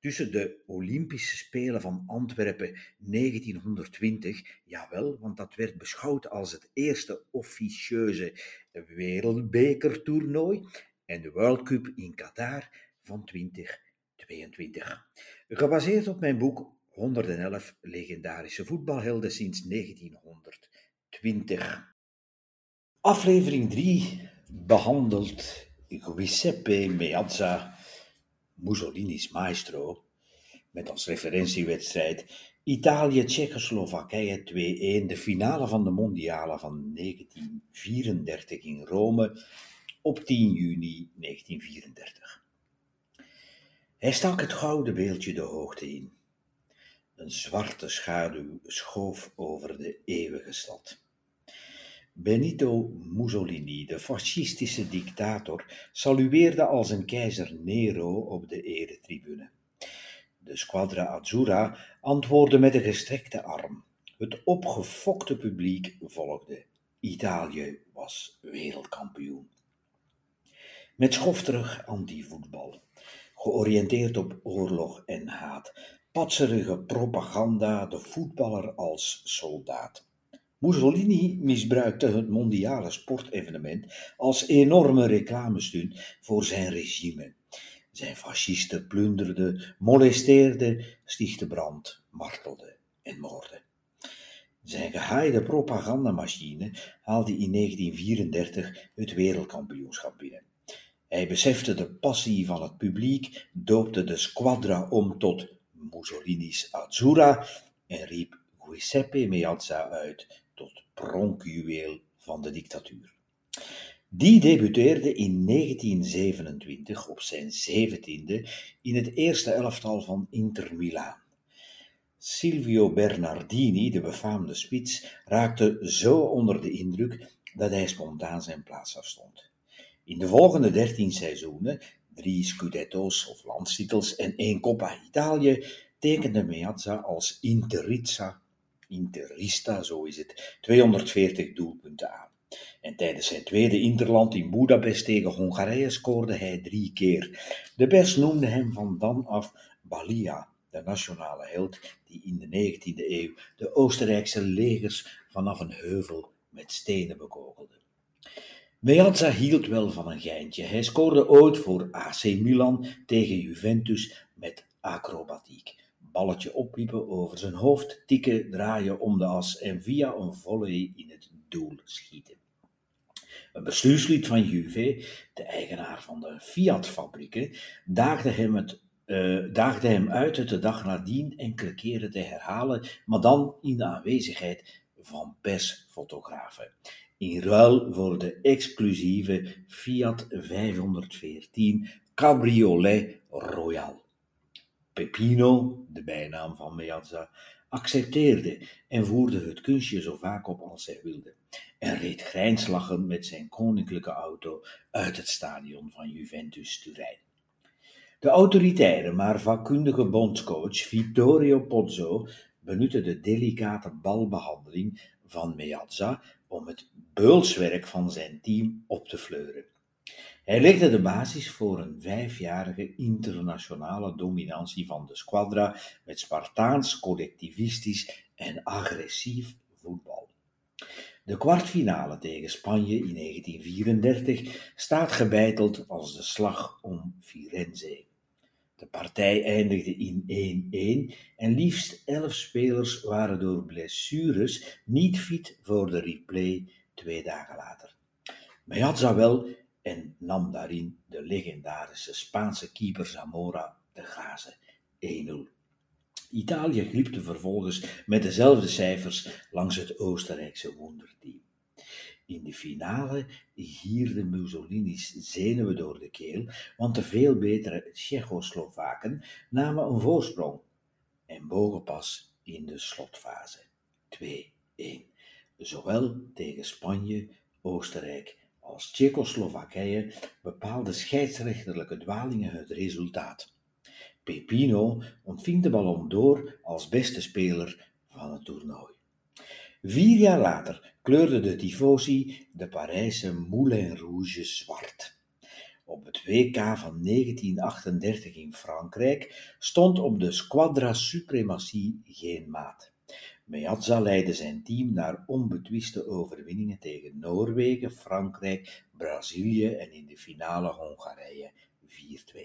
tussen de Olympische Spelen van Antwerpen 1920, jawel, want dat werd beschouwd als het eerste officieuze wereldbekertoernooi, en de World Cup in Qatar van 2022. Gebaseerd op mijn boek 111 legendarische voetbalhelden sinds 1920. Aflevering 3 behandelt Giuseppe Meazza Mussolini's maestro, met als referentiewedstrijd Italië-Tsjechoslowakije 2-1, de finale van de mondiale van 1934 in Rome op 10 juni 1934. Hij stak het gouden beeldje de hoogte in. Een zwarte schaduw schoof over de eeuwige stad. Benito Mussolini, de fascistische dictator, salueerde als een keizer Nero op de eretribune. De Squadra Azzurra antwoordde met een gestrekte arm. Het opgefokte publiek volgde. Italië was wereldkampioen. Met schofterig anti-voetbal, georiënteerd op oorlog en haat, patserige propaganda, de voetballer als soldaat. Mussolini misbruikte het mondiale sportevenement als enorme reclamestunt voor zijn regime. Zijn fascisten plunderden, molesteerden, stichtten brand, martelden en moorden. Zijn gehaaide propagandamachine haalde in 1934 het wereldkampioenschap binnen. Hij besefte de passie van het publiek, doopte de squadra om tot Mussolini's Azzurra en riep Giuseppe Meazza uit tot pronkjuweel van de dictatuur. Die debuteerde in 1927 op zijn zeventiende in het eerste elftal van Inter Milaan. Silvio Bernardini, de befaamde spits, raakte zo onder de indruk dat hij spontaan zijn plaats afstond. In de volgende dertien seizoenen, drie scudetto's of landstitels en één Coppa Italië, tekende Meazza als Interizza Interista, zo is het, 240 doelpunten aan. En tijdens zijn tweede interland in Budapest tegen Hongarije scoorde hij drie keer. De pers noemde hem van dan af Balia, de nationale held die in de 19e eeuw de Oostenrijkse legers vanaf een heuvel met stenen bekogelde. Meazza hield wel van een geintje. Hij scoorde ooit voor AC Milan tegen Juventus met acrobatiek balletje oppiepen over zijn hoofd, tikken, draaien om de as en via een volley in het doel schieten. Een bestuurslid van Juve, de eigenaar van de Fiat-fabrieken, daagde hem, uh, daagde hem uit het de dag nadien enkele keren te herhalen, maar dan in de aanwezigheid van persfotografen. In ruil voor de exclusieve Fiat 514 Cabriolet Royal. Peppino, de bijnaam van Meazza, accepteerde en voerde het kunstje zo vaak op als hij wilde, en reed grijnslachend met zijn koninklijke auto uit het stadion van Juventus Turijn. De autoritaire maar vakkundige bondscoach Vittorio Pozzo benutte de delicate balbehandeling van Meazza om het beulswerk van zijn team op te fleuren. Hij legde de basis voor een vijfjarige internationale dominantie van de squadra met Spartaans, collectivistisch en agressief voetbal. De kwartfinale tegen Spanje in 1934 staat gebeiteld als de slag om Firenze. De partij eindigde in 1-1 en liefst elf spelers waren door blessures niet fit voor de replay twee dagen later. Meazza wel en nam daarin de legendarische Spaanse keeper Zamora de gazen 1-0. Italië glipte vervolgens met dezelfde cijfers langs het Oostenrijkse wonderteam. In de finale hierde Mussolini's zenuwen door de keel, want de veel betere Tsjechoslowaken namen een voorsprong en bogen pas in de slotfase 2-1. Zowel tegen Spanje, Oostenrijk als Tsjechoslowakije bepaalden scheidsrechterlijke dwalingen het resultaat. Pepino ontving de Ballon d'Or als beste speler van het toernooi. Vier jaar later kleurde de tifosi de Parijse Moulin Rouge zwart. Op het WK van 1938 in Frankrijk stond op de Squadra Suprematie geen maat. Meazza leidde zijn team naar onbetwiste overwinningen tegen Noorwegen, Frankrijk, Brazilië en in de finale Hongarije 4-2.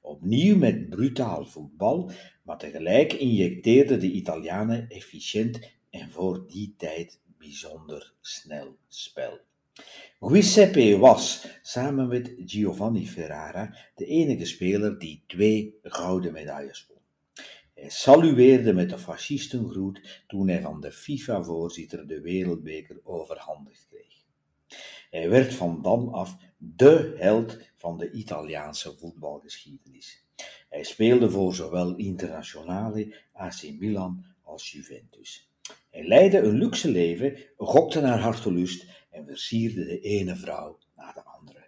Opnieuw met brutaal voetbal, maar tegelijk injecteerden de Italianen efficiënt en voor die tijd bijzonder snel spel. Giuseppe was, samen met Giovanni Ferrara, de enige speler die twee gouden medailles. Hij salueerde met de fascistengroet toen hij van de FIFA-voorzitter de wereldbeker overhandigd kreeg. Hij werd van dan af de held van de Italiaanse voetbalgeschiedenis. Hij speelde voor zowel Internazionale, AC Milan als Juventus. Hij leidde een luxe leven, gokte naar hartelust en versierde de ene vrouw na de andere.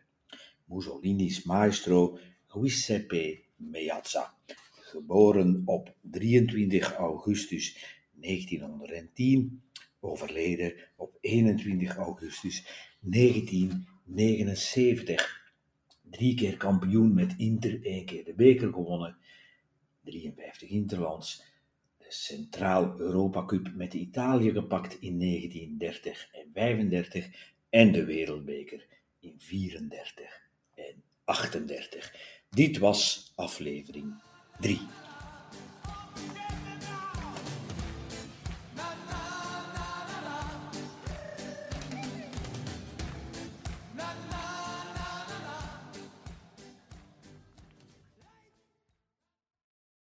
Mussolini's maestro Giuseppe Meazza, geboren op 23 augustus 1910, overleden op 21 augustus 1979. Drie keer kampioen met Inter, één keer de beker gewonnen, 53 Interlands, de Centraal-Europa Cup met Italië gepakt in 1930 en 35 en de Wereldbeker in 34 en 38. Dit was aflevering Три.